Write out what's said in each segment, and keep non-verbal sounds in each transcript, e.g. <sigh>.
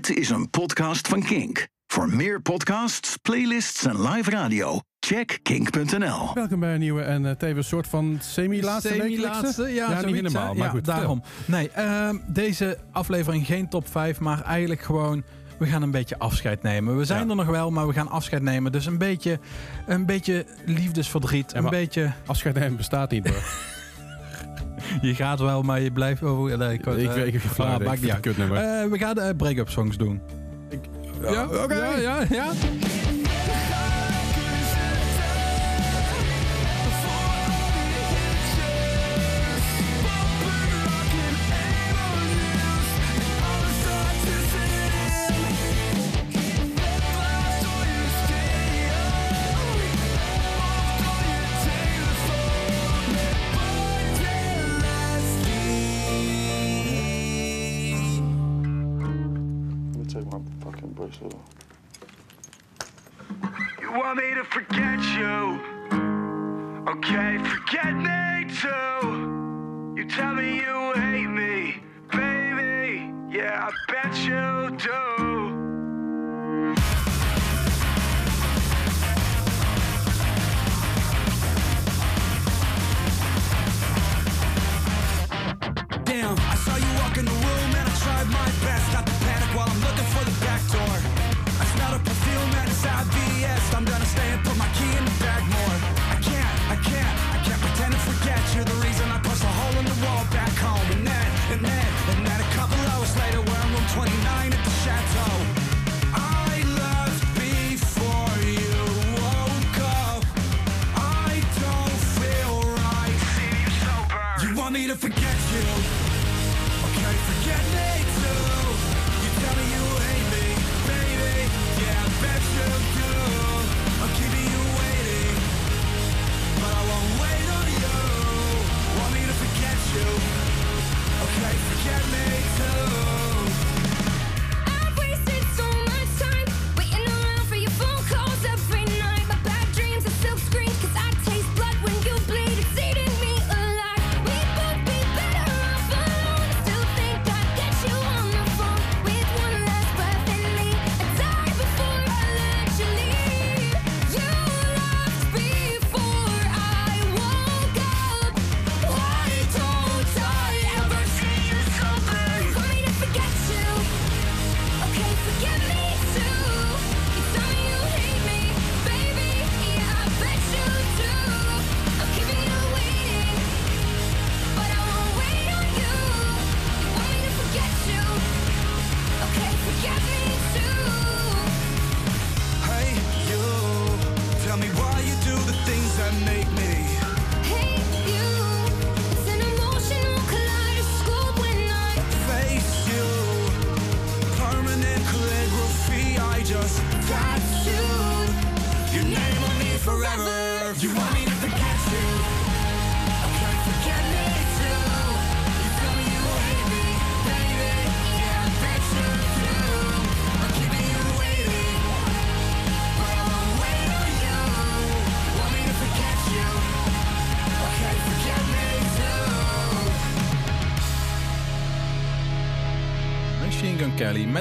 Dit is een podcast van Kink. Voor meer podcasts, playlists en live radio, check kink.nl. Welkom bij een nieuwe en uh, tevens soort van semi-laatste Semi-laatste, ja, ja niet helemaal, maar ja, goed. daarom. Nee, uh, deze aflevering geen top 5, maar eigenlijk gewoon... We gaan een beetje afscheid nemen. We zijn Ja. er nog wel, maar we gaan afscheid nemen. Dus een beetje, een beetje liefdesverdriet. een beetje... Afscheid nemen bestaat niet, hoor. <laughs> <laughs> Je gaat wel, maar je blijft... Oh, nee, ik, ik weet ik geen flauw ah, maakt Ik niet uit. Eh, we gaan de break-up songs doen. ja, oké. ja, ja, ja. You want me to forget you? Okay, forget me too. You tell me you hate me, baby. Yeah, I bet you do. I'm keeping you waiting, but I won't wait on you. Want me to forget you? Okay, forget me too.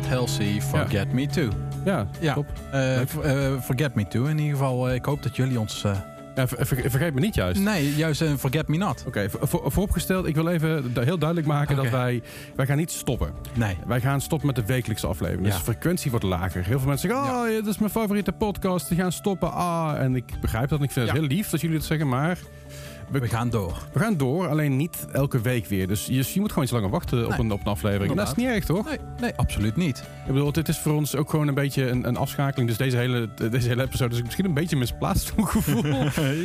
Met Halsey, Forget Me Too. Ja, Ja, top. eh, eh, Forget Me Too. In ieder geval, eh, ik hoop dat jullie ons... Ja, ver- ver- vergeet me niet juist. nee, juist een Forget Me Not. Oké, voor- voor- vooropgesteld, ik wil even heel duidelijk maken dat wij, wij gaan niet stoppen. Nee. Wij gaan stoppen met de wekelijkse aflevering. Dus de frequentie wordt lager. Heel veel mensen zeggen, oh, ja, dat is mijn favoriete podcast. Die gaan stoppen. Ah, en ik begrijp dat. En ik vind het heel lief dat jullie het zeggen, maar We gaan door. we gaan door. Alleen niet elke week weer. Dus je, je moet gewoon iets langer wachten op, een, op een aflevering. Dat is niet erg, toch? Nee, nee, absoluut niet. Ik bedoel, dit is voor ons ook gewoon een beetje een, een afschakeling. Dus deze hele, deze hele episode is misschien een beetje misplaatst, zo'n gevoel. <laughs>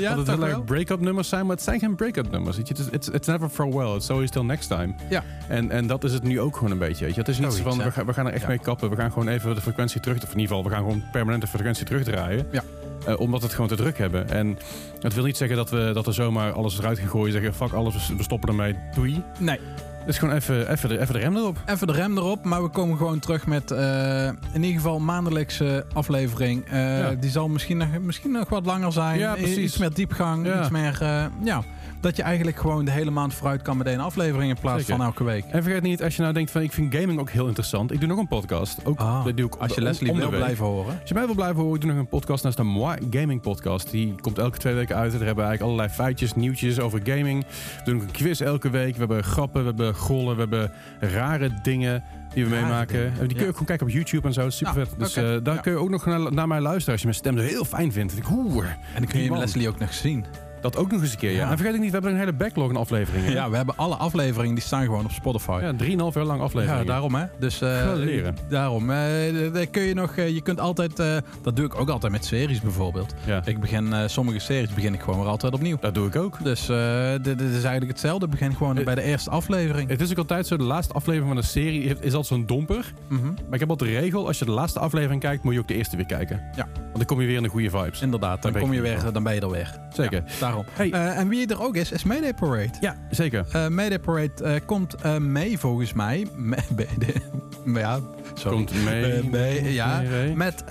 ja, dat het wel? break-up nummers zijn, maar het zijn geen break-up nummers. Weet je? Het is- It's, it's never farewell, it's always till next time. Ja. En, en dat is het nu ook gewoon een beetje. Weet je? Het is niet zo van, we gaan, we gaan er echt Ja. mee kappen. We gaan gewoon even de frequentie terug, of in ieder geval, we gaan gewoon permanent de frequentie terugdraaien. Ja. Eh, omdat we het gewoon te druk hebben. En het wil niet zeggen dat we, dat we zomaar alles eruit gaan gooien. Zeggen, fuck alles, we- stoppen ermee, doei. Nee, Het is gewoon even, even, de, even de rem erop. even de rem erop. Maar we komen gewoon terug met eh, in ieder geval maandelijkse aflevering. Eh, Ja. Die zal misschien nog, misschien nog wat langer zijn. Ja, precies. Iets meer diepgang, Ja. iets meer... ja. Dat je eigenlijk gewoon de hele maand vooruit kan met één aflevering in plaats Zeker. van elke week. En vergeet niet, als je nou denkt van ik vind gaming ook heel interessant. Ik doe nog een podcast. Ook, Ah, dat doe ik als je Leslie wil week. blijven horen. Als je mij wil blijven horen, ik doe nog een podcast naast de Moi Gaming Podcast. Die komt elke twee weken uit. Daar hebben we eigenlijk allerlei feitjes, nieuwtjes over gaming. We doen ook een quiz elke week. We hebben grappen, we hebben gollen, we hebben rare dingen die we meemaken. die kun je ja. ook gewoon kijken op YouTube en zo. Super vet. Dus eh, daar kun je ook nog naar, naar mij luisteren als je mijn stem zo heel fijn vindt. Ik, oeh, En dan kun je. Leslie ook nog zien. Dat ook nog eens een keer. Ja. En vergeet ik niet, we hebben een hele backlog aan afleveringen. Ja, we hebben alle afleveringen die staan gewoon op Spotify. Ja, 3,5 jaar lang afleveringen. Ja, daarom hè. Dus Ga leren. daarom. daar kun je nog. eh, je kunt altijd. dat doe ik ook altijd met series bijvoorbeeld. Ja. Ik begin sommige series begin ik gewoon weer altijd opnieuw. Dat doe ik ook. Dus dit, is eigenlijk hetzelfde. Begin gewoon bij de eerste aflevering. Het is ook altijd zo, de laatste aflevering van een serie is altijd zo'n domper. Mhm. Maar ik heb altijd de regel, als je de laatste aflevering kijkt, moet je ook de eerste weer kijken. Ja. Want dan kom je weer in de goede vibes. Inderdaad, dan weet kom je ik weer, dan ben je er weer. Zeker. Ja, daarom. Hey. Eh, en wie er ook is, is Mayday Parade. Ja, zeker. Eh Mayday Parade eh, komt mee volgens mij. <laughs> Me- ja, sorry. Komt mee. Mee, ja, mee, met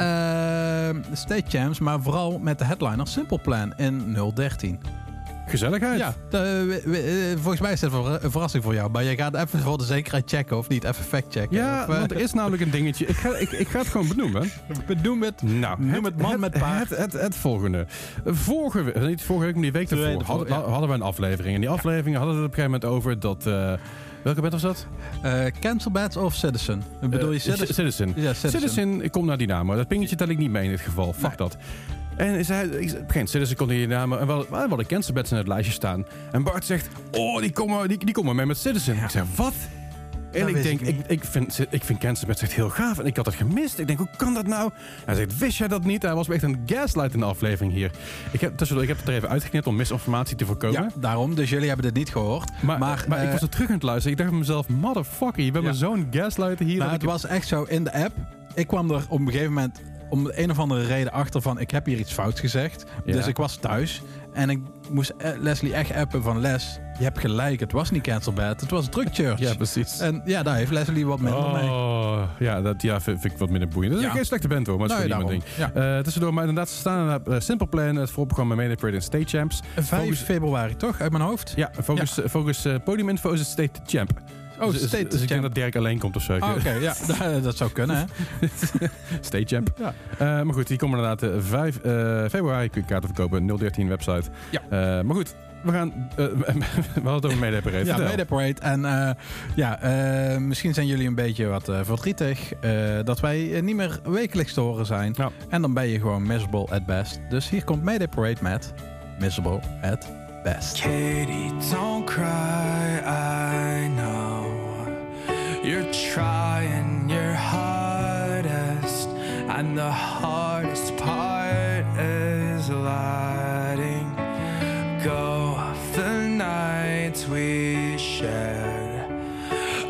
State Champs, maar vooral met de headliner Simple Plan in 013. Gezelligheid. Ja, de- we- we- eh, volgens mij is het een ver- een verrassing voor jou. Maar je gaat even voor de zekerheid checken of niet. Even fact checken. Ja, Of, eh, want er is namelijk een dingetje. Ik ga, ik, ik ga het gewoon benoemen. <laughs> Bedoel met Nou, Noem het man met paard. Het, het, het volgende. Vorige week, niet vorige week, maar die week daarvoor ervoor, hadden, ja. hadden we een aflevering. En die aflevering hadden we het op een gegeven moment over dat... eh, welke bed was dat? eh, Cancel of Citizen? Bedoel je Citizen? Citizen. Ja, Citizen. Citizen, ik kom naar die naam. maar Dat pingetje tel ik niet mee in dit geval. Fuck Nee. dat. En zei, ik, op een gegeven moment, Citizen kon die namen. En we hadden de in het lijstje staan. En Bart zegt, oh, die komen, die, die komen mee met Citizen. Ik zeg, wat? En Dat ik denk, ik ik, vind, ik vind echt heel gaaf. En ik had het gemist. Ik denk, hoe kan dat nou? Hij zegt, wist jij dat niet? Hij was echt een gaslight in de aflevering hier. Ik heb, tussendoor, ik heb het er even uitgeknipt om misinformatie te voorkomen. Ja, daarom. Dus jullie hebben dit niet gehoord. Maar, Maar, maar, ik eh, was er terug aan het luisteren. Ik dacht bij mezelf, motherfucker, je bent Ja. me zo'n gaslighter hier. Nou, dat het ik- was echt zo in de app. Ik kwam er op een gegeven moment om een of andere reden achter van ik heb hier iets fout gezegd. Ja. Dus ik was thuis en ik moest eh, Leslie echt appen van Les, je hebt gelijk, het was niet Cancel Bad, het was Drug Church. Ja, precies. En ja, daar heeft Leslie wat minder mee. Oh, ja, dat ja, vind, vind ik wat minder boeiend. Dat is Ja. geen slechte band hoor, maar het is Nee, gewoon niet mijn daarom. ding. Eh, tussendoor, maar inderdaad, ze staan in uh, Simple Plan, het voorprogramma Made Parade en State Champs. 5 Focus- februari toch, uit mijn hoofd? Ja, focus, focus uh, podiuminfo is het State Champ. Oh, dus, State dus ik denk dat Dirk alleen komt of zo. Ah, Oké, ja, <laughs> <laughs> dat, zou kunnen hè. <laughs> State Champ. Ja. Eh, maar goed, die komen inderdaad uh, 5 uh, februari. Kun je kaarten verkopen, 013 website. Ja. Uh, maar goed, we gaan. Uh, we hadden het over Made Parade. Ja. Mayday Parade. En eh, ja, eh, misschien zijn jullie een beetje wat eh, verdrietig eh, dat wij eh, niet meer wekelijks te horen zijn. Ja. En dan ben je gewoon miserable at best. Dus hier komt Mayday Parade met Miserable at best. Katie, don't cry. Trying your hardest, and the hardest part is letting go of the nights we shared.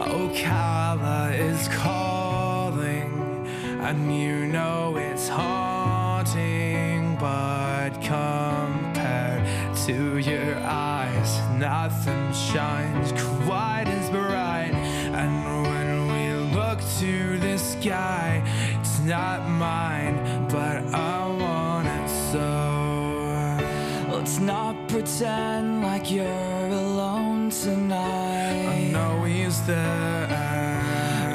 Oh, Ocala is calling, and you know it's haunting, but compared to your eyes, nothing shines sky, it's not mine, but I want it so. Let's not pretend like you're alone tonight. I know he's there.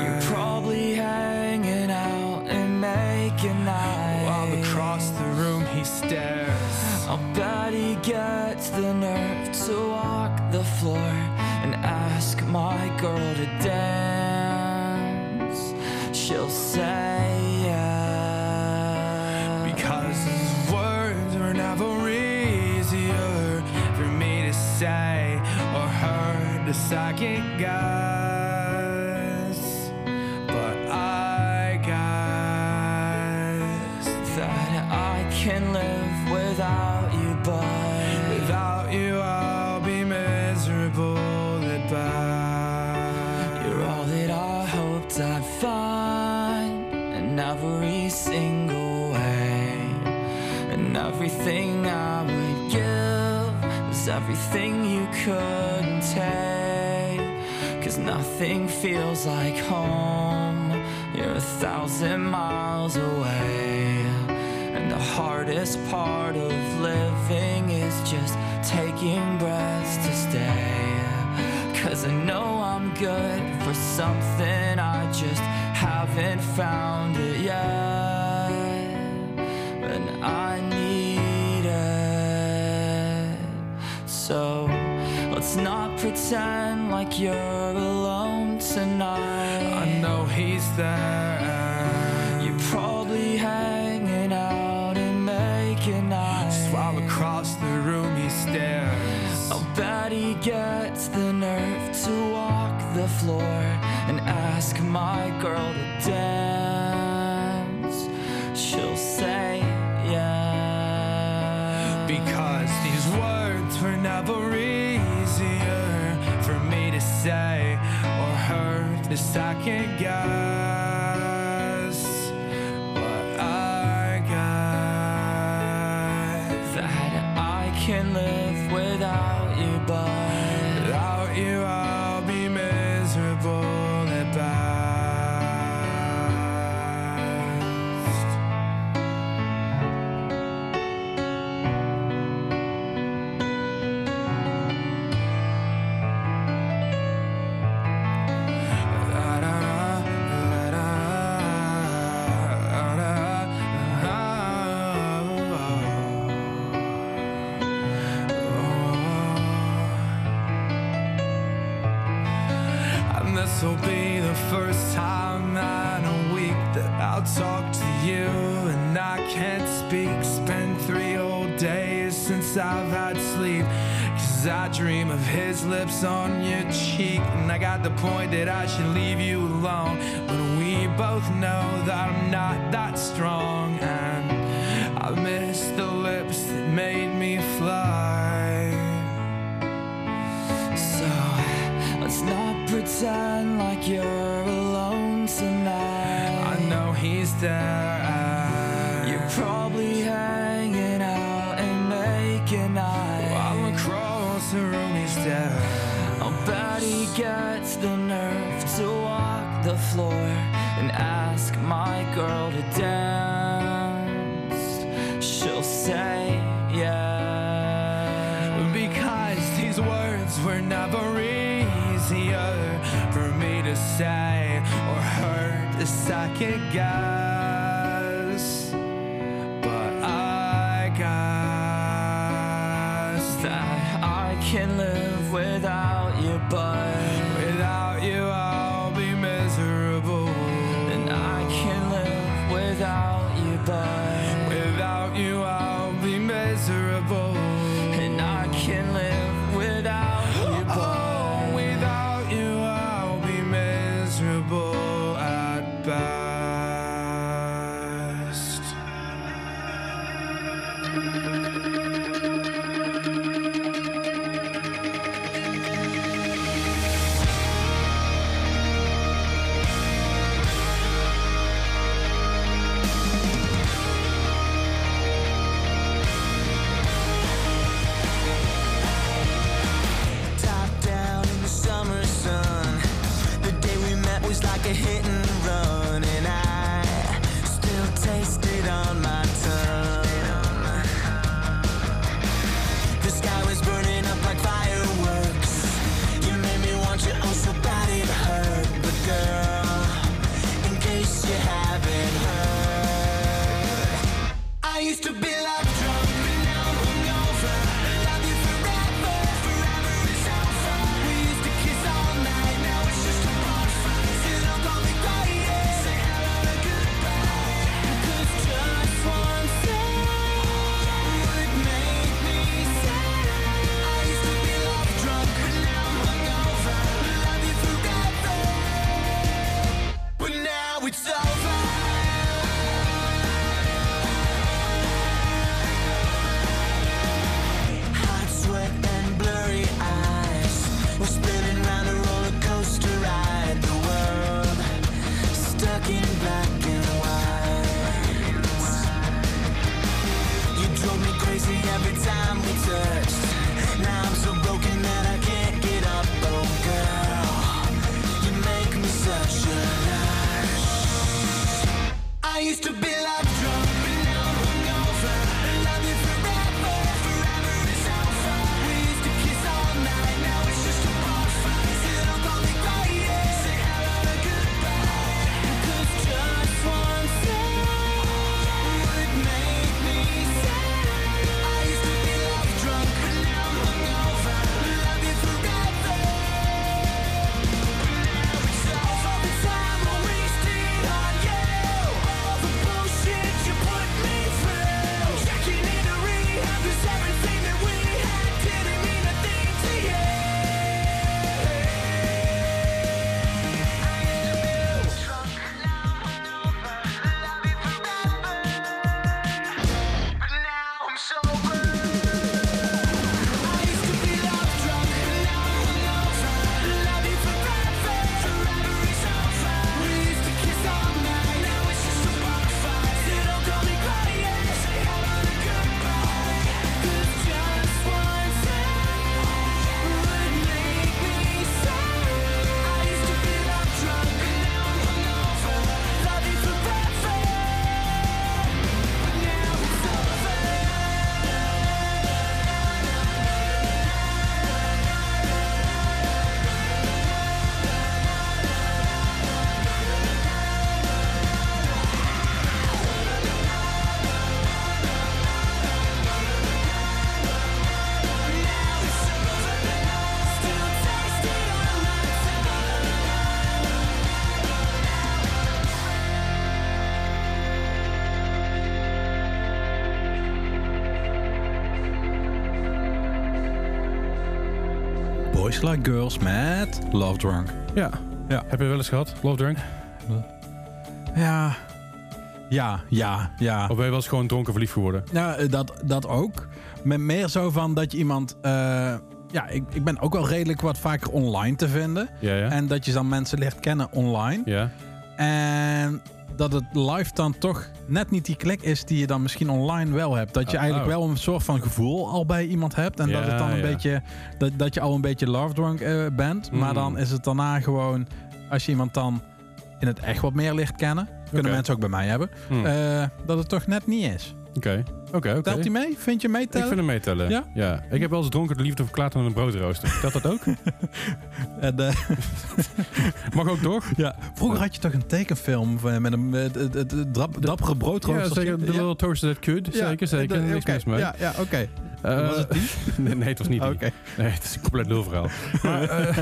You're probably hanging out and making eyes. While across the room he stares. I'll bet he gets the nerve to walk the floor and ask my girl to dance. Because his words were never easier for me to say or her to second guess. And everything I would give is everything you couldn't take. Cause nothing feels like home. You're a thousand miles away. And the hardest part of living is just taking breaths to stay. Cause I know I'm good for something I just haven't found it. Pretend like you're alone tonight. I know he's there. You're probably hanging out and making eyes. While across the room he stares. I'll bet he gets the nerve to walk the floor and ask my girl to dance. I can't guide. I'll talk to you and I can't speak. Spend three whole days since I've had sleep. Cause I dream of his lips on your cheek. And I got the point that I should leave you alone. But we both know that I'm not that strong. And I miss the lips that made me fly. So let's not pretend like you're. floor and ask my girl to dance, she'll say yeah. Because these words were never easier for me to say or her to second guess. always like a hit Like Girls met Love Drunk. Ja. Ja. Heb je wel eens gehad? Love drunk? Ja, ja, ja, ja. Of ben je wel eens gewoon dronken verliefd geworden? Ja, eh, dat, dat ook. Met meer zo van dat je iemand... eh, ja, ik, ik ben ook wel redelijk wat vaker online te vinden. Ja, ja. En dat je dan mensen leert kennen online. ja. En dat het live dan toch net niet die klik is die je dan misschien online wel hebt. Dat je Oh, eigenlijk oh. wel een soort van gevoel al bij iemand hebt. En dat het dan een ja. beetje. Dat, dat je al een beetje love drunk eh, bent. Maar Mm. dan is het daarna gewoon. Als je iemand dan in het echt wat meer ligt kennen. Kunnen mensen ook bij mij hebben. Hm. eh, dat het toch net niet is. Oké. Oké, oké. Telt hij mee? Vind je Ik meetellen? vind hem meetellen. Ja? ja. Ik heb wel eens dronken de liefde verklaard aan een broodrooster. Telt dat ook? <laughs> En, eh, <laughs> Mag ook toch? ja. Vroeger had je toch een tekenfilm van- met een drap- dappere Ja, broodrooster. zeker. The Little Toaster That Could. Zeker, zeker. Niks mis mee. Ja, ja oké. Eh, Was het die? <laughs> nee, nee, het was niet die. Oké. Nee, het is een compleet lulverhaal. maar, eh,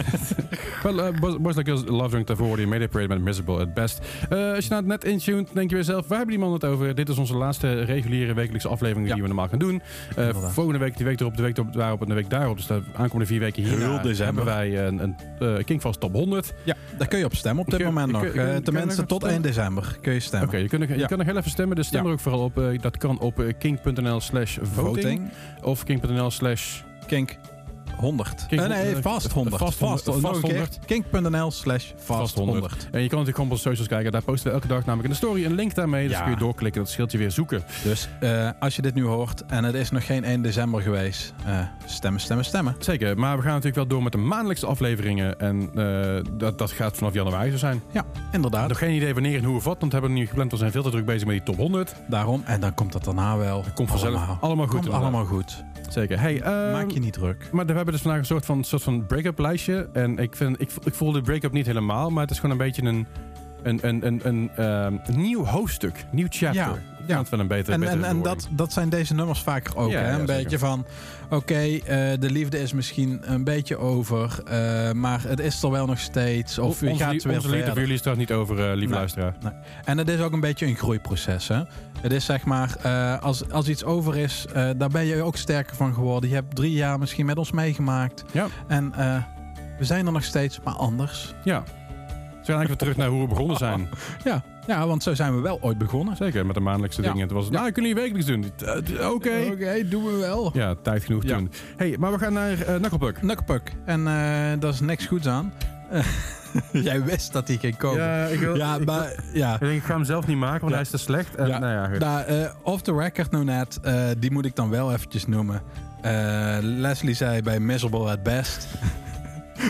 wel, eh, Boys Boys Like Girls, Love Drunk, daarvoor hoorde je Mayday Parade met Miserable at Best. Eh, als je nou net intuned, denk je weer zelf, waar hebben die mannen het over? Dit is onze laatste reguliere wekelijkse aflevering Ja. die we normaal gaan doen. Eh, volgende week, die week erop, de week erop, daarop en de week daarop. Dus de aankomende vier weken hierna december. hebben wij een, een eh, Kingfast Top 100. Ja, daar kun je op stemmen op dit Kun- moment kun- nog. kun- Eh, je tenminste, tot stemmen? 1 december kun je stemmen. Oké, je kunt nog- je Ja. kan nog heel even stemmen, dus stem er ook vooral op. eh, dat kan op eh, king.nl slash voting. Voting. Of king.nl slash... Kink 100. Kink- Eh, nee, eh, vast 100. vast 100. Vast, nog Vast keer. 100. Kink.nl slash vast 100. En je kan natuurlijk gewoon op onze socials kijken. Daar posten we elke dag namelijk in de story een link daarmee. Dus Ja. kun je doorklikken. Dat scheelt je weer zoeken. Dus eh, als je dit nu hoort en het is nog geen 1 december geweest, eh, stemmen, stemmen, stemmen. Zeker. Maar we gaan natuurlijk wel door met de maandelijkse afleveringen. En eh, dat, dat gaat vanaf januari zo zijn. Ja, inderdaad. Nog geen idee wanneer en hoe of wat. Want we hebben nu gepland. We zijn veel te druk bezig met die top 100. Daarom. En dan komt dat daarna wel. Komt vanzelf allemaal, allemaal goed. Komt allemaal goed. Zeker. Hey, ehm, Maak je niet druk. Maar we hebben dus vandaag een soort van, soort van break-up lijstje. En ik, vind, ik, ik voel de break-up niet helemaal. Maar het is gewoon een beetje een, een, een, een, een, ehm, nieuw hoofdstuk. Nieuw chapter. Ja, ja. wel een betere, En, en, en dat, dat zijn deze nummers vaker ook. Ja, hè? ja, Een beetje van, oké, eh, de liefde is misschien een beetje over, eh, maar het is er wel nog steeds. Of je gaat weer onze liefde voor jullie staat niet over, eh, lieve Nee. luisteraar. En het is ook een beetje een groeiproces. Hè? Het is zeg maar, als, als iets over is, daar ben je ook sterker van geworden. Je hebt drie jaar misschien met ons meegemaakt. Ja. En we zijn er nog steeds, maar anders. Ja. We gaan eigenlijk weer terug naar hoe we begonnen zijn. <laughs> Ja, ja want zo zijn we wel ooit begonnen. Zeker, met de maandelijkse dingen. Toen was het, nou, kunnen jullie wekelijks doen. Eh, eh, Oké. Oké, doen we wel. Ja, tijd genoeg Ja. toen. hey, maar we gaan naar uh, Knucklepuck. Knucklepuck. En eh daar is niks goeds aan. <laughs> Jij wist dat hij ging komen. Ja, ik wil... Ja, ik, maar ja. ik denk, ik ga hem zelf niet maken, want hij is te slecht. En, Ja. Nou ja, goed. Daar, eh, off the record nou net, eh, die moet ik dan wel eventjes noemen. Eh, Leslie zei bij Miserable at Best.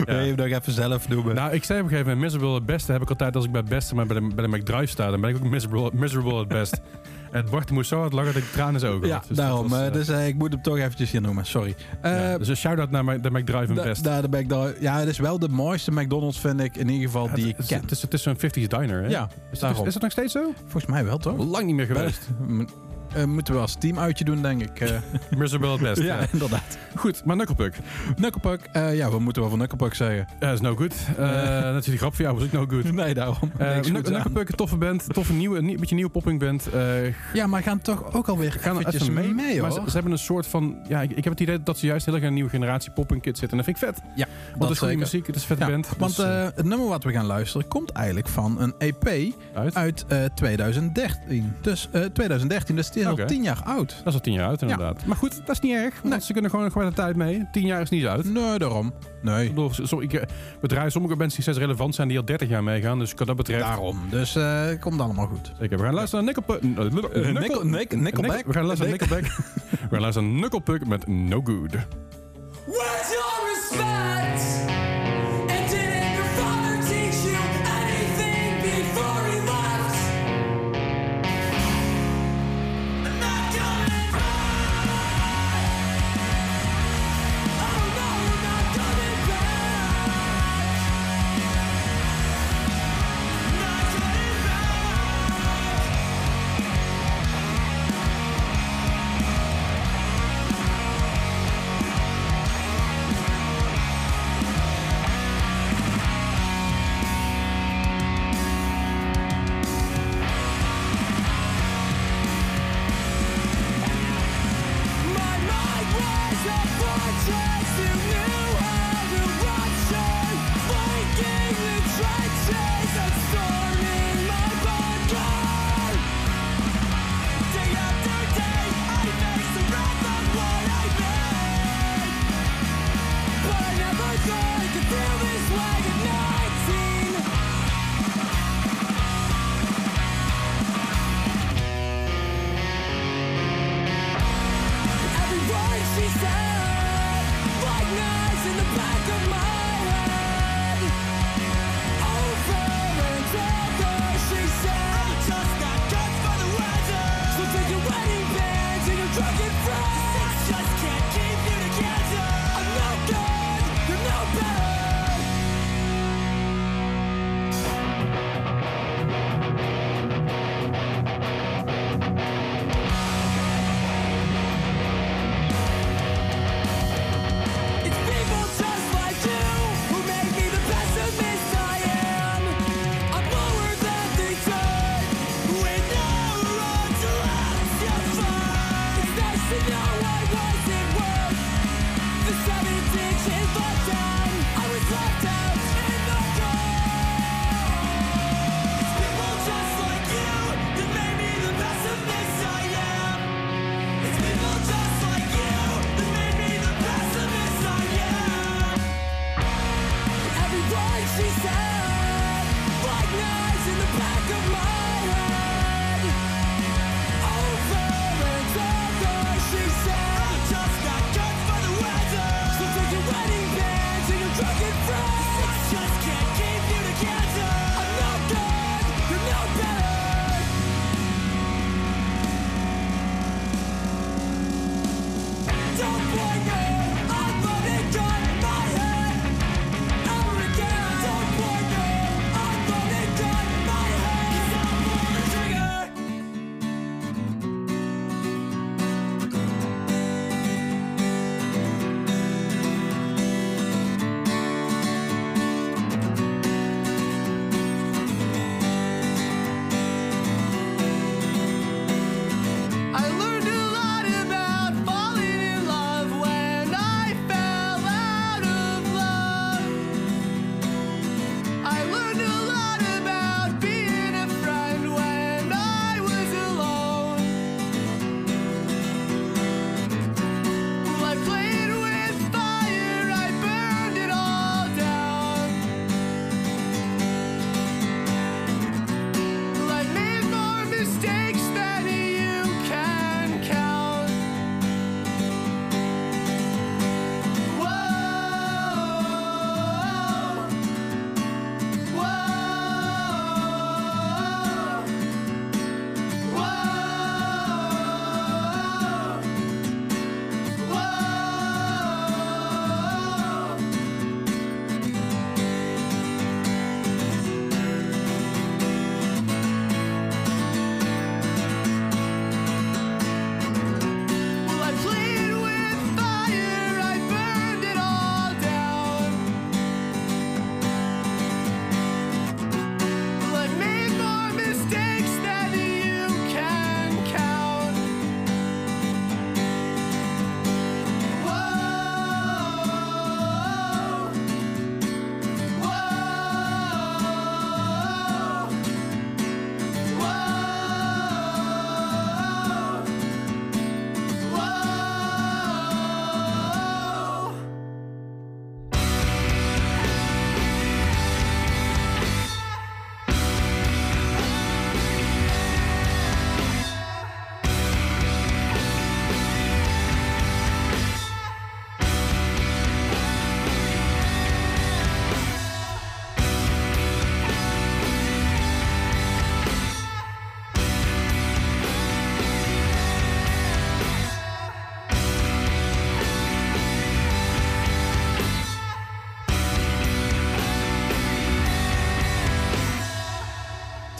Wil je hem nog even zelf noemen? Nou, ik zei op een gegeven moment, miserable het beste heb ik altijd als ik bij het beste, maar bij de, bij de McDrive sta, dan ben ik ook miserable, miserable het best. <laughs> en Bart moest zo hard lachen dat ik tranen zijn ogen ja. Dus daarom. was, eh, eh, dus eh, ik moet hem toch eventjes hier noemen, sorry. ja. Dus een shout-out naar de McDrive en da- best. ben ik daar, ja, het is wel de mooiste McDonald's, vind ik, in ieder geval, die het, ik het, ken. het is, het is zo'n 50s diner, hè? Ja, is, het, daarom. is dat nog steeds zo? Volgens mij wel, toch? Lang niet meer geweest. <laughs> Eh, moeten we als team uitje doen, denk ik. eh. <laughs> miserable het best. ja, ja. inderdaad. Goed, maar Knucklepuck. Knucklepuck, eh, ja, we moeten wel van Knucklepuck zeggen. Ja, is no good. Uh, dat is die grap voor jou, was ook no good. <laughs> Nee, daarom. Uh. Knucklepuck, een toffe band, toffe nieuwe, een beetje nieuwe popping band. Uh, Ja, maar gaan toch ook alweer gaan eventjes even mee, mee, hoor. ze, ze hebben een soort van... Ja, ik, ik heb het idee dat ze juist heel erg een nieuwe generatie popping kids zitten. En dat vind ik vet. ja, Want het is goede muziek, het is vette Ja, band. Want Dus, het nummer wat we gaan luisteren komt eigenlijk van een EP uit. uit eh, 2013. Dus eh 2013, dus is Oké. al 10 jaar oud. Dat is al tien jaar uit, inderdaad. Maar goed, dat is niet erg. Want Nee. ze kunnen gewoon, gewoon de tijd mee. Tien jaar is niet uit. Nee, daarom. Nee. Ik bedoel, so, ik, eh, we draaien sommige bands die steeds relevant zijn, die al 30 jaar meegaan. Dus wat dat betreft... Daarom. Dus eh komt allemaal goed. Zeker, we gaan luisteren naar Nickelpuck. Eh, Nickel- Nick- Nickelback? We gaan luisteren naar Nickelback. <laughs> we gaan luisteren naar Nickelpuck met No Good. Where's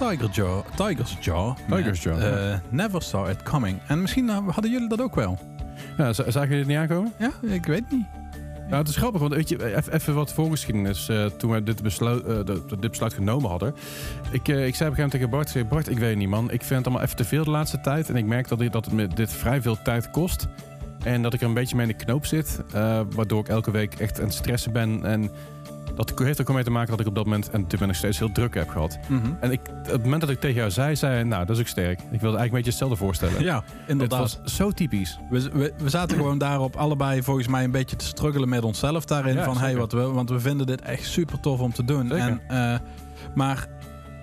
Tiger Jaw. Tiger's Jaw. Tiger's Jaw, eh, Never Saw It Coming. En misschien eh, hadden jullie dat ook wel. Ja, z- zagen jullie het niet aankomen? Ja, ik weet niet. Nou, het is grappig, want weet je, even, even wat voorgeschiedenis. eh toen we dit besluit, eh, de- dit besluit genomen hadden. Ik, eh, ik zei op een gegeven moment tegen Bart, ik zei, Bart, ik weet niet man. Ik vind het allemaal even te veel de laatste tijd. En ik merk dat, dit, dat het me dit vrij veel tijd kost. En dat ik er een beetje mee in de knoop zit. eh, waardoor ik elke week echt aan het stressen ben. En dat heeft er ook mee te maken dat ik op dat moment, en toen ben ik steeds heel druk heb gehad. En ik, op het moment dat ik tegen jou zei, zei nou, dat is ook sterk. Ik wilde eigenlijk een beetje hetzelfde voorstellen. Ja, Het inderdaad. was zo typisch. We, we, we zaten gewoon daarop allebei volgens mij een beetje te struggelen met onszelf daarin. Ja, van hey, wat we, want we vinden dit echt super tof om te doen. Zeker. En, eh, maar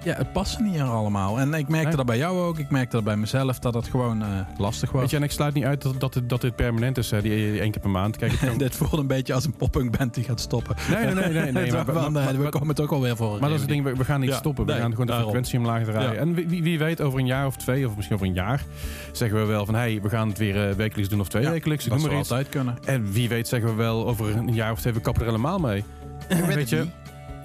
ja, het past niet er allemaal. En ik merkte Nee. dat bij jou ook. Ik merkte dat bij mezelf dat het gewoon eh, lastig was. Weet je, en ik sluit niet uit dat, dat, dit, dat dit permanent is, hè, die, die één keer per maand. Kijk, kan- <laughs> dit voelt een beetje als een poppunk band die gaat stoppen. Nee, nee, nee. nee, nee <laughs> maar, eh, maar- we komen het ook alweer voor. maar dat is het ding, we, we gaan niet Ja, stoppen. We nee, gaan gewoon de frequentie omlaag draaien. Ja. En wie, wie- weet, over een jaar of twee, of misschien over een jaar, zeggen we wel van, hey, we gaan het weer eh, wekelijks doen of twee Ja, wekelijks. Dat zou altijd kunnen. En wie weet zeggen we wel over een jaar of twee, we kappen er helemaal mee. weet je,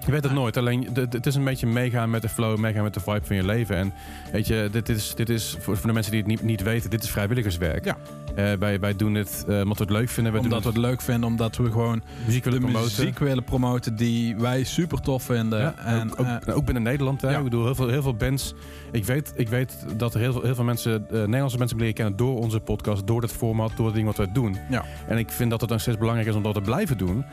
je weet het nooit. Alleen, het is een beetje meegaan met de flow, meegaan met de vibe van je leven. En weet je, dit is, dit is voor, de mensen die het niet, niet weten, dit is vrijwilligerswerk. Ja. Eh, wij, wij doen het eh, omdat we het leuk vinden. We Omdat we doen het leuk vinden, omdat we gewoon muziek willen de promoten. muziek willen promoten die wij super tof vinden. Ja, en, ook, ook, eh, ook binnen Nederland. Hè? ja. Ik bedoel, heel veel, heel veel bands. Ik weet, ik weet dat er heel veel, heel veel mensen, Nederlandse mensen leren kennen door onze podcast, door het format, door het ding wat wij doen. Ja. En ik vind dat het nog steeds belangrijk is om dat te blijven doen.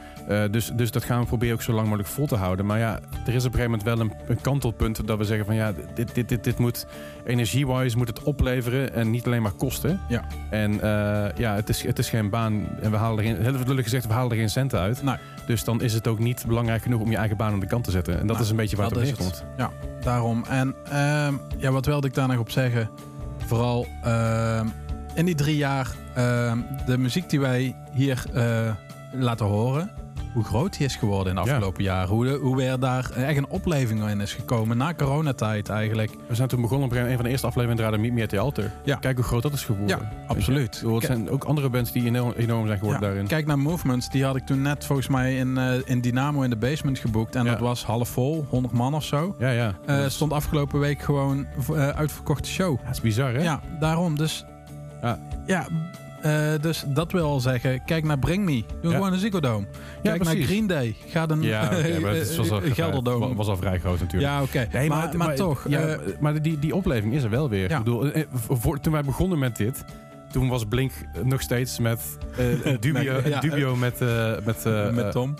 Dus, dus dat gaan we proberen ook zo lang mogelijk vol te houden. Maar ja, er is op een gegeven moment wel een, een kantelpunt dat we zeggen van ja, dit, dit, dit, dit moet energie-wise moet het opleveren en niet alleen maar kosten. Ja. En eh, ja, het is, het is geen baan en we halen er geen, heel lullig gezegd, we halen er geen centen uit. Nee. Dus dan is het ook niet belangrijk genoeg om je eigen baan aan de kant te zetten. En dat Nou, is een beetje waar het op neerkomt. Ja, daarom. En ehm, ja, wat wilde ik daar nog op zeggen? Vooral ehm, in die drie jaar ehm, de muziek die wij hier eh, laten horen. Hoe groot die is geworden in de Ja. afgelopen jaar. Hoe, de, hoe weer daar echt een opleving in is gekomen. Na coronatijd eigenlijk. We zijn toen begonnen op een van de eerste afleveringen draaide Meet Me at the Altar. Ja. Kijk hoe groot dat is geworden. Ja, absoluut. Het zijn ook andere bands die enorm, enorm zijn geworden Ja, daarin. Kijk naar Movements. Die had ik toen net volgens mij in, eh, in Dynamo in de basement geboekt. En Ja. dat was half vol. 100 man of zo. Ja, ja. Eh, stond afgelopen week gewoon eh, uitverkochte show. dat is bizar, hè? Ja, daarom. Dus Ja. Eh, dus dat wil al zeggen. Kijk naar Bring Me. Doe Ja. gewoon een Ziggo Dome. Kijk naar. Green Day. Ga dan Ja, maar het was al, <laughs> een Gelderdoom. was al vrij groot natuurlijk. Ja, oké. Nee, maar, maar, toch. Eh, maar die, die opleving is er wel weer. Ik bedoel, eh, voor, toen wij begonnen met dit, toen was Blink nog steeds met eh, <laughs> dubio, Nee, dubio met, eh, met, eh, met eh, Tom.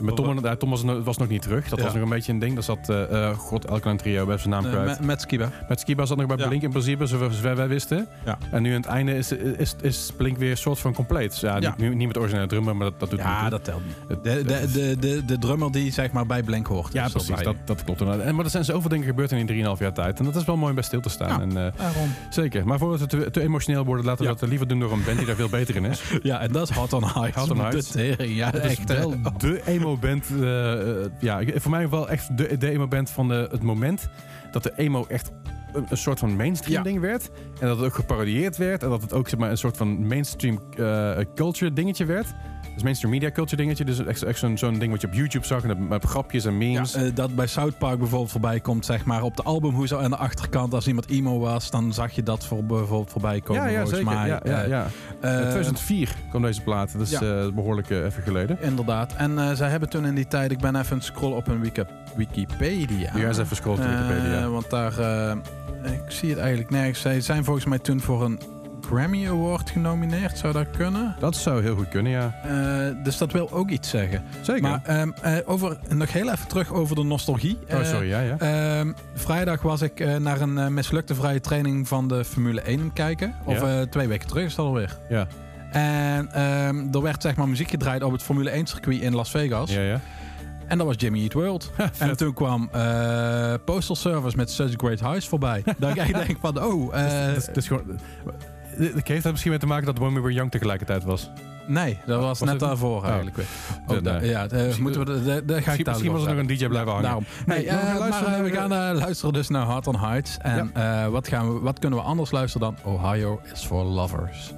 Met Tom. ja, Tom was, nog- was nog niet terug. Dat Ja. was nog een beetje een ding. Dat zat, eh, god, elk klein trio, bij zijn naam kwijt. met, met Skiba. Met Skiba zat nog bij Ja. Blink in principe, zover wij wisten. Ja. En nu aan het einde is, is, is Blink weer een soort van compleet. Ja, Ja. Niet, niet met originele drummer, maar dat, dat doet Ja, niet toe. dat telt niet. De, de, de, de, drummer die zeg maar bij Blank hoort. ja, precies. Dat, dat klopt. En, maar er zijn zoveel dingen gebeurd in die 3,5 jaar tijd. En dat is wel mooi om bij stil te staan. Ja. En, eh, zeker. Maar voordat we te, te emotioneel worden, laten we Ja. dat liever doen door een band die daar veel beter in is. <laughs> Ja, en dat is Hot on Heights. Hot on tering, Ja, echt. wel de emo-band. eh, eh, ja, voor mij wel echt de, de emo-band van de, het moment dat de emo echt een, een soort van mainstream Ja. ding werd. En dat het ook geparodieerd werd. En dat het ook zeg maar, een soort van mainstream eh, culture dingetje werd. Dus mainstream media culture dingetje. Dus echt, echt zo'n zo'n ding wat je op YouTube zag. En met grapjes en Ja, memes. eh, dat bij South Park bijvoorbeeld voorbij komt, zeg maar, op de albumhoes aan de achterkant. Als iemand emo was, dan zag je dat voor, bijvoorbeeld voorbij komen, ja, ja, zeker. mij. ja, ja, Eh, ja. eh, In 2004 kwam deze plaat. Dat is ja. eh, behoorlijk eh, even geleden. Inderdaad. En eh, zij hebben toen in die tijd, ik ben even aan het scrollen op hun Wiki- Wikipedia. Ja, eens even scrollen op Eh, Wikipedia. want daar, eh, ik zie het eigenlijk nergens. Zij zijn volgens mij toen voor een Grammy Award genomineerd. Zou dat kunnen? Dat zou heel goed kunnen, ja. Eh, dus dat wil ook iets zeggen. Zeker. Maar ehm, eh, over, nog heel even terug over de nostalgie. oh, Eh, sorry. Ja, ja. Ehm, vrijdag was ik naar een mislukte vrije training van de Formule 1 aan het kijken. Of Ja. twee weken terug is dat alweer. ja. En ehm, er werd zeg maar muziek gedraaid op het Formule 1 circuit in Las Vegas. ja, ja. En dat was Jimmy Eat World. <laughs> en toen kwam Postal Service met Such Great Highs voorbij. Dan ga <laughs> je denken van, oh, Dat is- dat is gewoon... Het heeft er misschien mee te maken dat When We Were Young tegelijkertijd was. nee, dat was, Was net daarvoor Oh. eigenlijk weer. Oh, nee. ja, eh, Misschien- moeten we, de- de- daar ga ik Misschien, daar misschien was er nog een DJ blijven hangen. Daarom. Nee, Hey, eh, maar, eh, we gaan eh, luisteren dus naar Hard on Heights. En eh, wat, gaan we, wat kunnen we anders luisteren dan Ohio is for Lovers?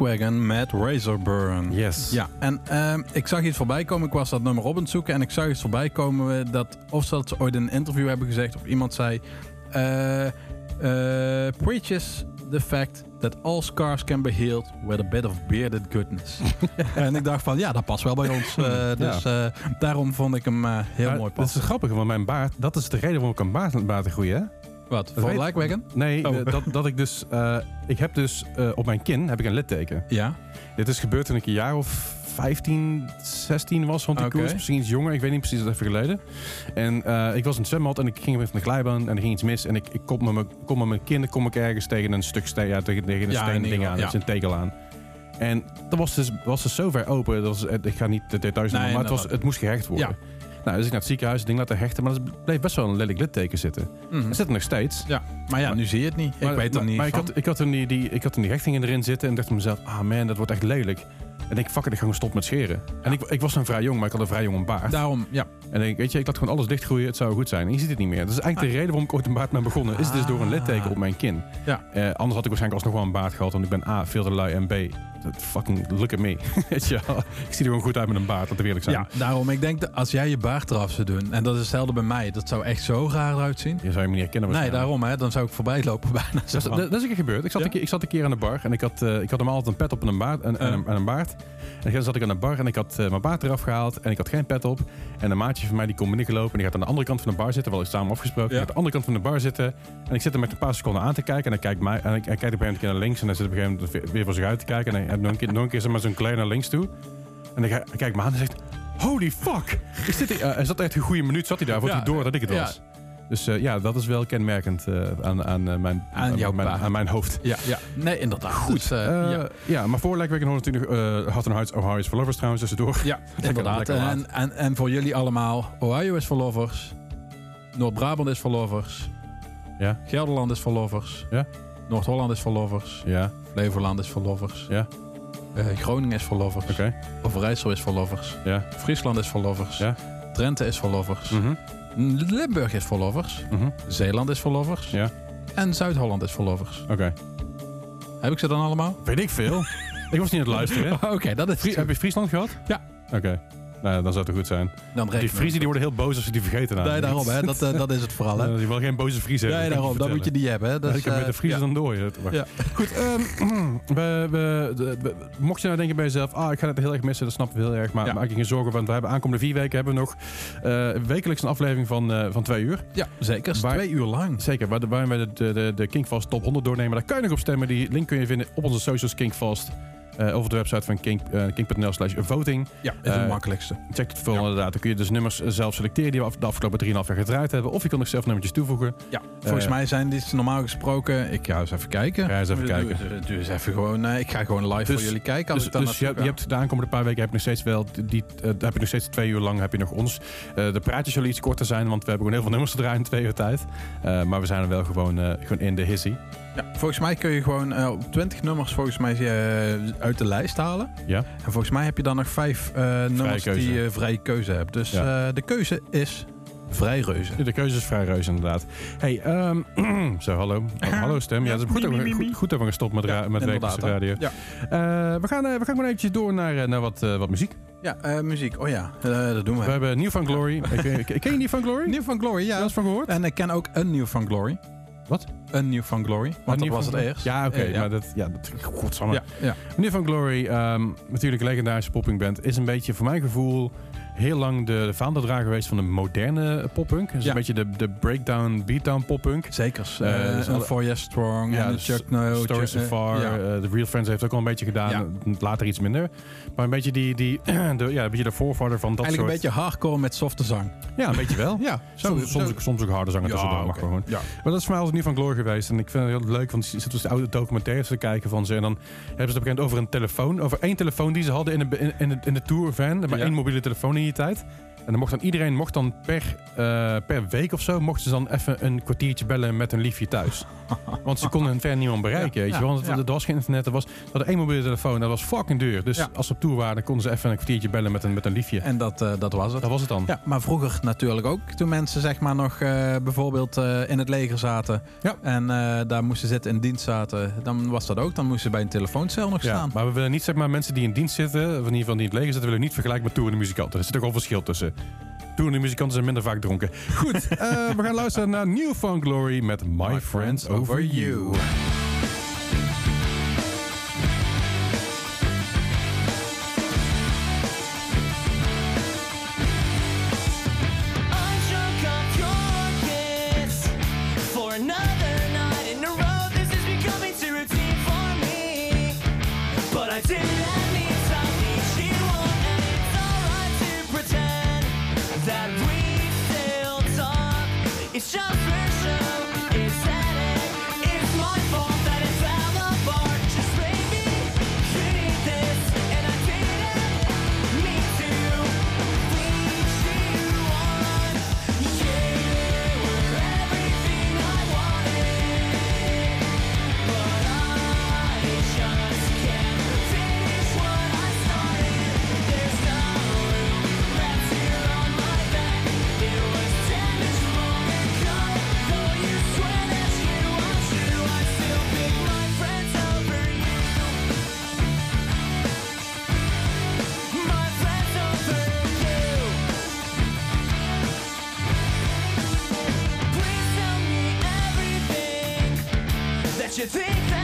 Lagwagon met Razorburn. Yes. Ja, en ehm, ik zag iets voorbij komen. Ik was dat nummer op aan het zoeken en ik zag iets voorbij komen dat of ze dat ooit in een interview hebben gezegd of iemand zei eh, eh, preaches the fact that all scars can be healed with a bit of bearded goodness. <laughs> en ik dacht van ja, dat past wel bij ons. Eh, dus daarom vond ik hem heel Maar mooi Dat is passen. het grappige, want mijn baard, dat is de reden waarom ik een baard laten groeien. Wat? Voor weet-? Nee, Oh. eh, dat, dat ik dus, eh, ik heb dus eh, op mijn kin heb ik een litteken. Ja. Dit is gebeurd toen ik een jaar of 15, 16 was rond die Oké. koers. Misschien iets jonger, ik weet niet precies, dat is even geleden. En ik was in het zwembad en ik ging met een glijbaan en er ging iets mis. En ik, ik kom met mijn, kom met mijn kin, kom ik ergens tegen een stuk steen, ja, tegen, tegen een Ja, steen in ding aan. Er is een tegel aan. En dat was dus, was dus zo ver open. Dat was, ik ga niet de details noemen, Nee, maar het, was, het moest gehecht worden. Ja. Nou, dus ik naar het ziekenhuis, het ding laten hechten. Maar er bleef best wel een lelijk litteken zitten. Mhm. Het zit er nog steeds. Ja, maar ja, nu zie je het niet. Ik weet maar, niet Maar ik had, ik, had toen die, die, ik had toen die hechtingen erin zitten en dacht mezelf... Ah man, dat wordt echt lelijk. En ik, fuck it, ik ga gewoon stoppen met scheren. En ik, ik was dan vrij jong, maar ik had een vrij jonge baard. Daarom, ja. En ik, weet je, ik laat gewoon alles dichtgroeien, het zou goed zijn. En je ziet het niet meer. Dat is eigenlijk de reden waarom ik ooit een baard ben begonnen. Is dus door een litteken op mijn kin. Ja. Eh, anders had ik waarschijnlijk alsnog wel een baard gehad. Want ik ben A, veel te lui en B, dat fucking look at me. <laughs> weet je wel. Ik zie er gewoon goed uit met een baard, laten we eerlijk zijn. Ja, daarom. Ik denk dat als jij je baard eraf zou doen, en dat is hetzelfde bij mij, dat zou echt zo raar eruit zien. Je zou je me niet herkennen Nee, daarom, hè, dan zou ik voorbij lopen <laughs> bijna. Dat is, dat, dat is een keer gebeurd. Ik zat, Ja? een keer, ik zat een keer aan de bar en ik had, eh, ik had hem altijd een pet op en een baard. En, en, een, en een baard. En dan zat ik aan de bar en ik had eh, mijn baard eraf gehaald en ik had geen pet op. En een maatje van mij die komt binnengelopen en die gaat aan de andere kant van de bar zitten. Wel eens samen afgesproken. Ja. Gaat aan de andere kant van de bar zitten. En ik zit er met een paar seconden aan te kijken. En hij kijkt, mij, en ik, hij kijkt op een gegeven moment naar links. En hij zit op een gegeven moment weer- voor zich uit te kijken. En hij en nog een keer, nog een keer maar, zo'n klein naar links toe. En hij, kijkt me aan en zegt... Holy fuck! Ik zit, hier- eh, hij zat echt een goede minuut zat hij daar, voordat Ja, hij door dat ik het ja. Dus eh, ja, dat is wel kenmerkend eh, aan, aan, eh, mijn, Aan jouw mijn, aan mijn hoofd. Ja, ja. Nee, inderdaad. Goed. Dus, eh, Eh, ja. ja. maar voor natuurlijk uh, Hot and Hearts, Ohio is for Lovers trouwens tussendoor. ja, inderdaad. lekker en, en, en voor jullie allemaal, Ohio is voor lovers. Noord-Brabant is voor lovers. Ja. Gelderland is voor lovers. Ja. Noord-Holland is voor lovers. Ja, Flevoland is voor lovers. Ja. Eh, Groningen is voor lovers. oké. Overijssel is voor lovers. Ja. Friesland is voor lovers. Ja. Drenthe is voor lovers. Mhm. Limburg is voor lovers. Mhm. Zeeland is voor lovers. Ja. En Zuid-Holland is voor lovers. Oké. Heb ik ze dan allemaal? Weet ik veel. <laughs> ik was niet aan het luisteren. Oké, dat is... Heb je Friesland gehad? Ja. Oké. Nou, dan zou het goed zijn. Dan Die Friesen die worden heel boos als ze die vergeten. Nee, daarom, hè. Dat, eh, dat is het vooral, hè. <laughs> Uh, die wil geen boze Friesen Nee, hebben. daarom. Dat moet je niet hebben, hè. Dus, ik heb met de Friesen ja. dan door. je. Ja. Goed, ehm, <clears throat> we, we, mocht je nou denken bij jezelf, ah, ik ga het heel erg missen, dat snappen we heel erg. Maar Ja. maak je geen zorgen, want we hebben aankomende vier weken hebben we nog eh, wekelijks een aflevering van, eh, van twee uur. Ja, zeker. Waar- Twee uur lang. Zeker, waar, waarin we de, de, de, de Kinkfast Top 100 doornemen. Daar kan je nog op stemmen. Die link kun je vinden op onze socials Kinkfast. Eh, of op de website van kink, eh, slash voting. Ja, is het Eh, makkelijkste. Check het vooral inderdaad. Dan kun je dus nummers zelf selecteren die we af- de afgelopen 3,5 jaar gedraaid hebben. Of je kan nog zelf nummertjes toevoegen. Ja, volgens mij zijn dit normaal gesproken... Ik ga eens even kijken. Ga eens even kijken. eens even gewoon... ik ga gewoon live Dus- voor jullie kijken. Als Dus, dan dus je, hebt- je hebt de aankomende paar weken heb je nog steeds wel die, heb je nog steeds twee uur lang heb je nog ons. De praatjes zullen iets korter zijn, want we hebben gewoon heel veel nummers te draaien in twee uur tijd. Maar we zijn er wel gewoon, gewoon in de hissy. Ja, volgens mij kun je gewoon eh, op 20 nummers volgens mij eh, uit de lijst halen. Ja. En volgens mij heb je dan nog vijf eh, nummers keuze. die je vrije keuze hebt. Dus Ja. eh, de keuze is vrij reuze. De keuze is vrij reus inderdaad. Hey, ehm, <clears throat> zo hallo. Oh, hallo stem. Ja, dat is goed, dat we- goed, goed dat we gestopt met, ra- Ja, met radio. Ja, Eh, we, gaan, eh, we gaan gewoon eventjes door naar, eh, naar wat, eh, wat muziek. ja eh, muziek. Oh ja, eh, dat doen we. We hebben New Van Glory. <laughs> Ik- ik- Ken je New Van Glory? New van Glory, ja. er eens van gehoord? En ik ken ook een New van Glory. Wat? Een New van Glory. Want dat New was het eerst. Ja, oké. Ja. maar dat, ja, dat, godsamme. Ja, ja. Meneer Van Glory, ehm, natuurlijk een legendarische poppingband, is een beetje voor mijn gevoel heel lang de vaandeldrager geweest van de moderne poppunk. Dus Ja. een beetje de, de breakdown, beatdown poppunk. Zeker. Eh, Uh, dus For Yes Strong Ja, en Chuck No. So Chuck- Far, eh, ja. eh, The Real Friends heeft ook al een beetje gedaan. Ja. Later iets minder. Maar een beetje die, die <clears throat> de, ja, een beetje de voorvader van dat Eigenlijk soort... een beetje hardcore met softe zang. Ja, een beetje wel. <laughs> Ja, Soms, soms, ook, soms ook harde zangen tussendoor, mag oké. gewoon. Ja. Maar dat is voor mij altijd niet van Glory geweest. En ik vind het heel leuk, want je zit dus de oude documentaires te kijken van ze. En dan hebben ze het moment over een telefoon. Over één telefoon die ze hadden in de, in, in de, in de tourvan. Maar Ja. één mobiele telefoon in die tijd. En dan mocht dan iedereen mocht dan per, eh, per week of zo... mochten ze dan even een kwartiertje bellen met een liefje thuis. <laughs> Want ze konden verder niemand bereiken, Ja, weet je wel. Want ja. er was geen internet, er was er één mobiele telefoon, dat was fucking duur. Dus Ja. als ze op tour waren, konden ze even een kwartiertje bellen met een, met een liefje. En dat, eh, dat was het. dat was het dan. Ja, maar vroeger natuurlijk ook. Toen mensen zeg maar nog eh, bijvoorbeeld in het leger zaten. En daar moesten zitten in dienst zaten. Dan was dat ook. Dan moesten ze bij een telefooncel nog staan. maar we willen niet zeg maar mensen die in dienst zitten, of in ieder geval die in het leger zitten, willen niet vergelijken met toerende muzikanten. Er zit ook al verschil tussen. Toerende muzikanten zijn minder vaak dronken. Goed, <laughs> eh, we gaan luisteren naar New Found Glory met My, Friends Over You. You think that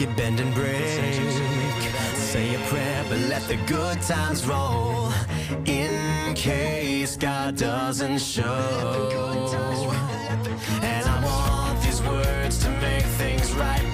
make it bend and break. Say a prayer, but let the good times roll. In case God doesn't show. And I want these words to make things right,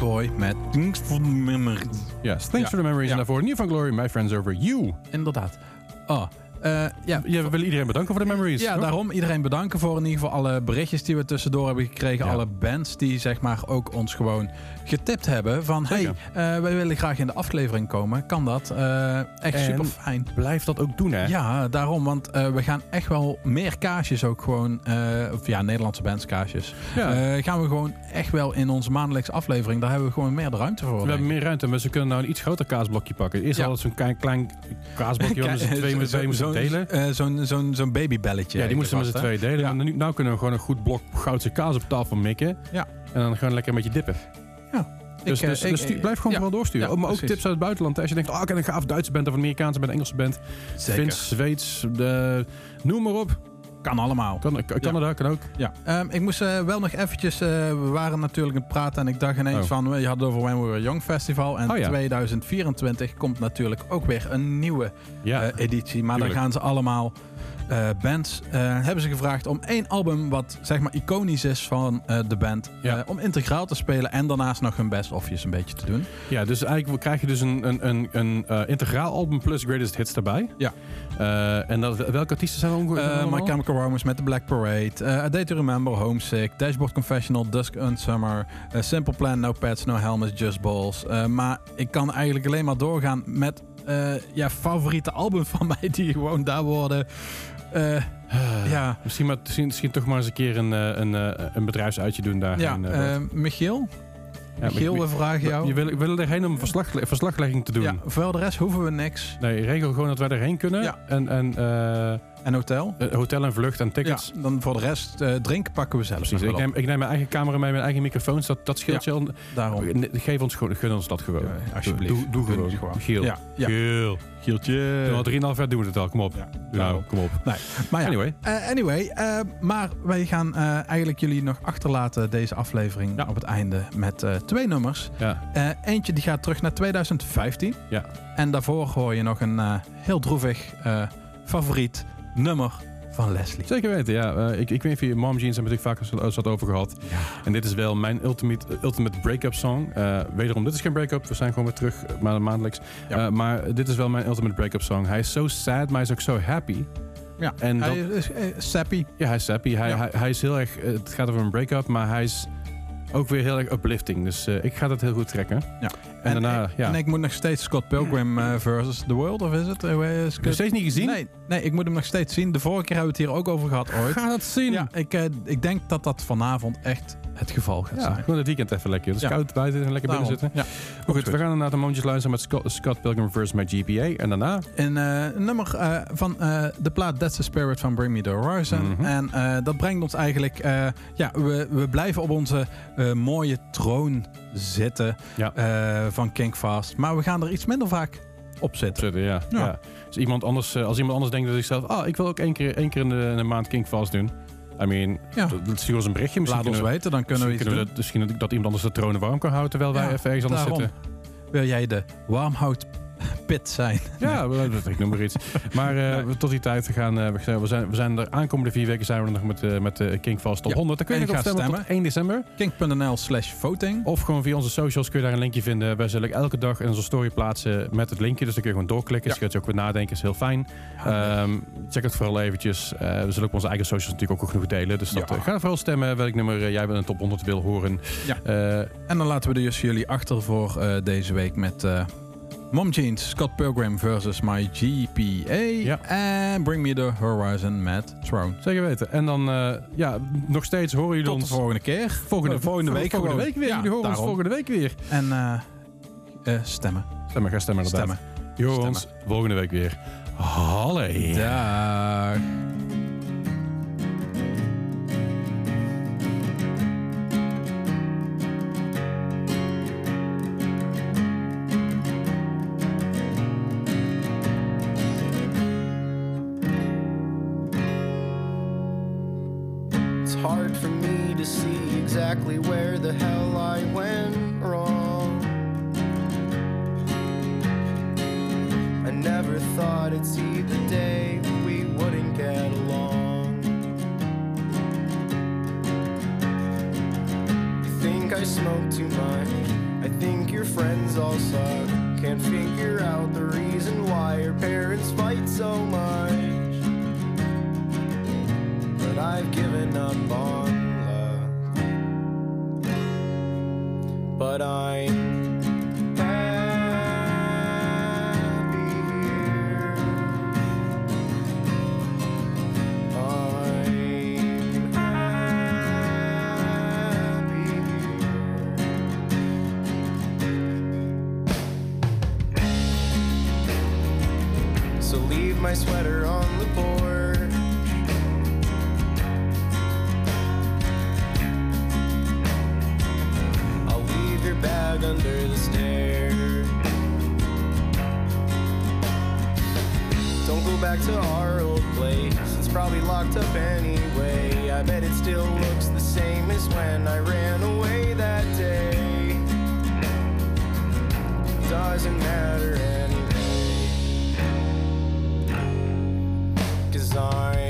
Boy met Thanks for the Memories. Yes, thanks Ja. for the memories. Ja. En daarvoor New van Glory, My Friends Over You. Inderdaad. Oh, eh, ja. Ja, we willen iedereen bedanken voor de memories. Ja, toch? daarom iedereen bedanken voor in ieder geval alle berichtjes die we tussendoor hebben gekregen. Ja. Alle bands die zeg maar ook ons gewoon getipt hebben van... Zeker. hey, eh, wij willen graag in de aflevering komen. Kan dat? Eh, echt En super fijn. Blijf dat ook doen, hè? Ja, daarom. Want eh, we gaan echt wel meer kaasjes ook gewoon... eh, of ja, Nederlandse bands kaasjes. Ja. Eh, gaan we gewoon echt wel in onze maandelijkse aflevering... daar hebben we gewoon meer ruimte voor. We hebben meer ruimte, maar ze kunnen nou een iets groter kaasblokje pakken. Eerst Ja. altijd zo'n klein, klein kaasblokje <laughs> met z'n twee met twee <laughs> Zo'n- delen. eh, Zo'n zo'n zo'n babybelletje. Ja, die moesten we met z'n twee delen. Ja. Nu nou kunnen we gewoon een goed blok goudse kaas op tafel mikken. Ja. En dan gewoon lekker een beetje dippen. Ja. Dus, Ik, dus, eh, ik- dus stuur- blijf gewoon ja. vooral doorsturen. Ja, maar ook tips uit het buitenland. Als je denkt, oh, ik heb een gaaf Duitse band of Amerikaanse band, een Engelse band. Zeker. Fins, Zweeds, de, noem maar op. Kan allemaal. Kan, kan- Canada kan ook. Ja, Ehm, ik moest eh, wel nog eventjes... eh, we waren natuurlijk aan het praten en ik dacht ineens Oh. van... Je had het over When We Were Young Festival. En Oh ja. 2024 komt natuurlijk ook weer een nieuwe Ja, eh, editie. Maar tuurlijk. dan gaan ze allemaal... eh, bands eh, hebben ze gevraagd om één album wat zeg maar iconisch is van eh, de band. Ja. eh, om integraal te spelen en daarnaast nog hun best ofjes een beetje te doen. ja, dus eigenlijk krijg je dus een, een, een, een eh, integraal album plus greatest hits daarbij. Ja. Eh, en dat, welke artiesten zijn er ongeveer? Eh? My Chemical Romance met The Black Parade. eh A Day to Remember, Homesick. Dashboard Confessional, Dusk and Summer. Simple Plan, No Pets, No Helmets, Just Balls. Maar ik kan eigenlijk alleen maar doorgaan met ja, favoriete albums van <laughs> mij die gewoon daar worden. ja, Misschien, maar, misschien, misschien toch maar eens een keer een, een, een bedrijfsuitje doen daar. ja Michiel, Michiel, we vragen jou. Je wil, we willen erheen om verslag, verslaglegging te doen. ja, voor de rest hoeven we niks. Nee, regel gewoon dat wij erheen kunnen. Ja. En, en eh, En hotel? eh, hotel en vlucht en Ja, tickets. dan voor de rest eh, drinken pakken we zelf. Precies. Ik neem, ik neem mijn eigen camera mee, mijn eigen microfoons. Dat, dat scheelt je al. Daarom. Geef ons, gun ons dat gewoon. Ja, alsjeblieft. Doe, doe gewoon. het gewoon. Giel. Ja, ja. Giel. Gieltje. Doe al 3,5 jaar doen we het al. Kom op. Ja, nou, kom op. Nee, maar ja, Anyway. Eh, anyway, eh, maar wij gaan eh, eigenlijk jullie nog achterlaten deze aflevering Ja. op het einde met eh, twee nummers. Ja. Eh, eentje die gaat terug naar 2015. Ja. En daarvoor hoor je nog een eh, heel droevig eh, favoriet nummer van Leslie. Zeker weten, ja. Eh, ik, ik weet niet of je Mom Jeans hebben we natuurlijk vaak eens wat over gehad. En dit is wel mijn ultimate, ultimate break-up song. Eh, wederom, dit is geen break-up. We zijn gewoon weer terug, eh, maar maandelijks. Ja. Maar dit is wel mijn ultimate break-up song. Hij is zo sad, maar hij is ook zo happy. Ja, En hij dat- is sappy. Ja, hij is happy. Hij, Ja. hij, hij is heel erg... het gaat over een break-up, maar hij is ook weer heel erg uplifting. Dus ik ga dat heel goed trekken. Ja. En, daarna, ik, ja. en ik moet nog steeds Scott Pilgrim eh, versus The World, of is het? Eh, is het? Nog steeds niet gezien? Nee, nee, ik moet hem nog steeds zien. De vorige keer hebben we het hier ook over gehad ooit. Ga dat zien. Ja, ik, eh, ik denk dat dat vanavond echt het geval gaat Ja, zijn. gewoon het weekend even lekker. Dus Ja. koud buiten en lekker binnen zitten. Ja. Goed, we gaan inderdaad een momentjes luisteren met Scott, Scott Pilgrim vs. My GPA. En daarna... Een eh, nummer van de plaat That's the Spirit van Bring Me the Horizon. Mhm. En dat brengt ons eigenlijk... ja, we, we blijven op onze mooie troon zitten Ja. Eh, van King Fast. Maar we gaan er iets minder vaak op zitten. Zitten, ja. Ja. ja. Dus iemand anders, eh, als iemand anders denkt dat ik zelf... Ah, ik wil ook één keer, één keer in, de, in de maand King Fast doen. I mean, Ja. stuur ons een berichtje. Misschien Laat ons we- weten, dan kunnen we iets misschien, doen. dat, misschien dat, dat iemand anders de tronen warm kan houden... terwijl wij even ergens anders daarom. zitten. Wil jij de warmhout <laughs> pit zijn? Ja, ik noem maar iets. Maar eh, tot die tijd, we, gaan, eh, we, zijn, we, zijn, er aankomende vier weken zijn we nog met, eh, met King Fast tot Ja. 100. Dan kun je nog gaat stemmen, tot 1 december. Kink.nl slash voting. Of gewoon via onze socials kun je daar een linkje vinden. Wij zullen elke dag in onze story plaatsen met het linkje. Dus dan kun je gewoon doorklikken. Dus je gaat je ook weer nadenken. is heel fijn. Ehm, check het vooral eventjes. We zullen op onze eigen socials natuurlijk ook genoeg delen. Dus dat, Ja. ga vooral stemmen welk nummer jij in de top 100 wil horen. Ja. En dan laten we dus jullie achter voor deze week met Mom Jeans, Scott Pilgrim versus My GPA. Ja. En Bring Me The Horizon met Throne. zeker weten. En dan, eh, ja, nog steeds horen jullie Tot de ons... volgende keer. Volgende, volgende week Volgende week weer. Ja, jullie horen daarom. ons volgende week weer. En eh, eh, stemmen. Stemmen, ga stemmen inderdaad. Stemmen. Ons volgende week weer. Halle. Dag. Back to our old place. It's probably locked up anyway. I bet it still looks the same as when I ran away that day. Doesn't matter anyway. Cause I'm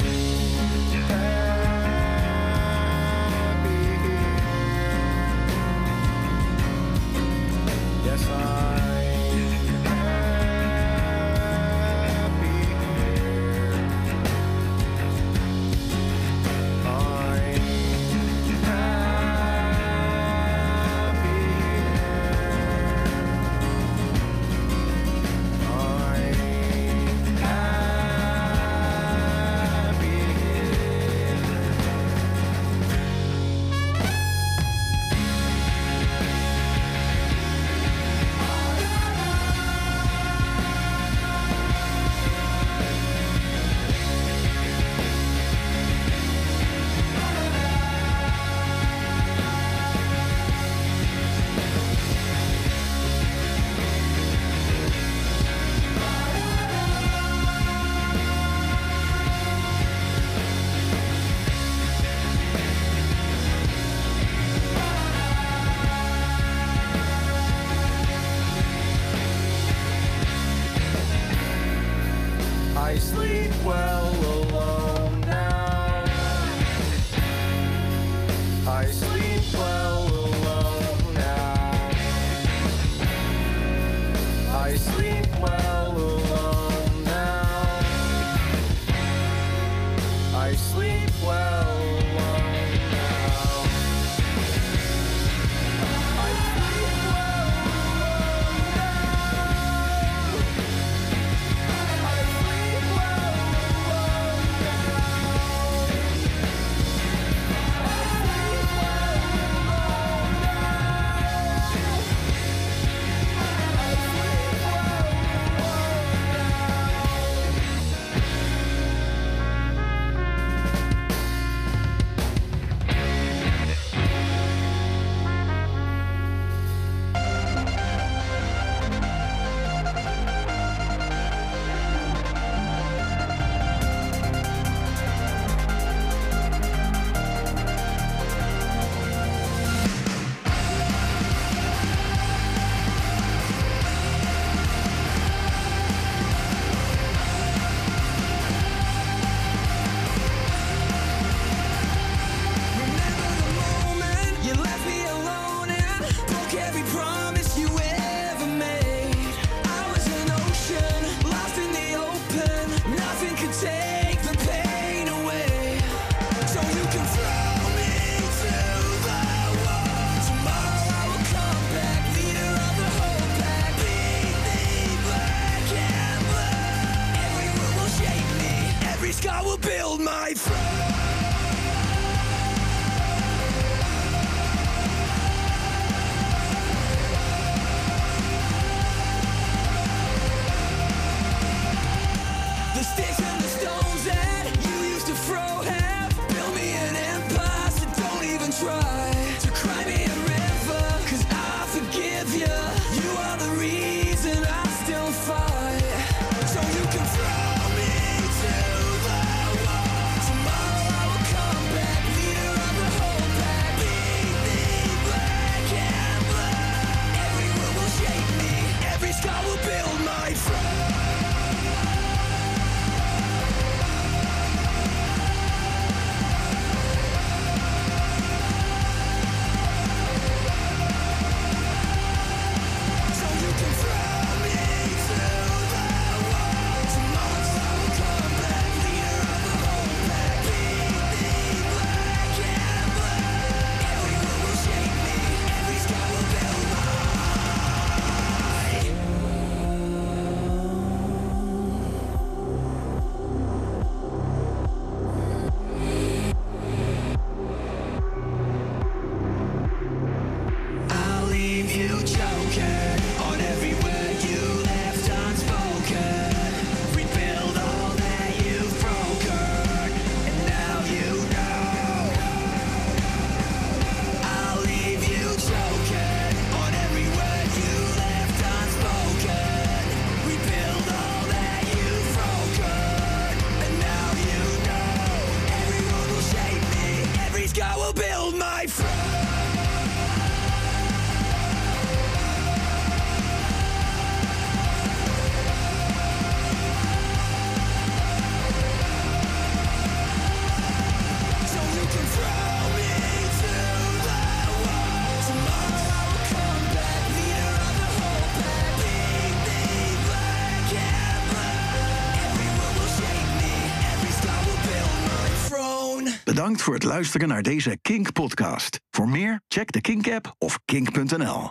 Bedankt voor het luisteren naar deze Kink-podcast. Voor meer, check de Kink-app of kink.nl.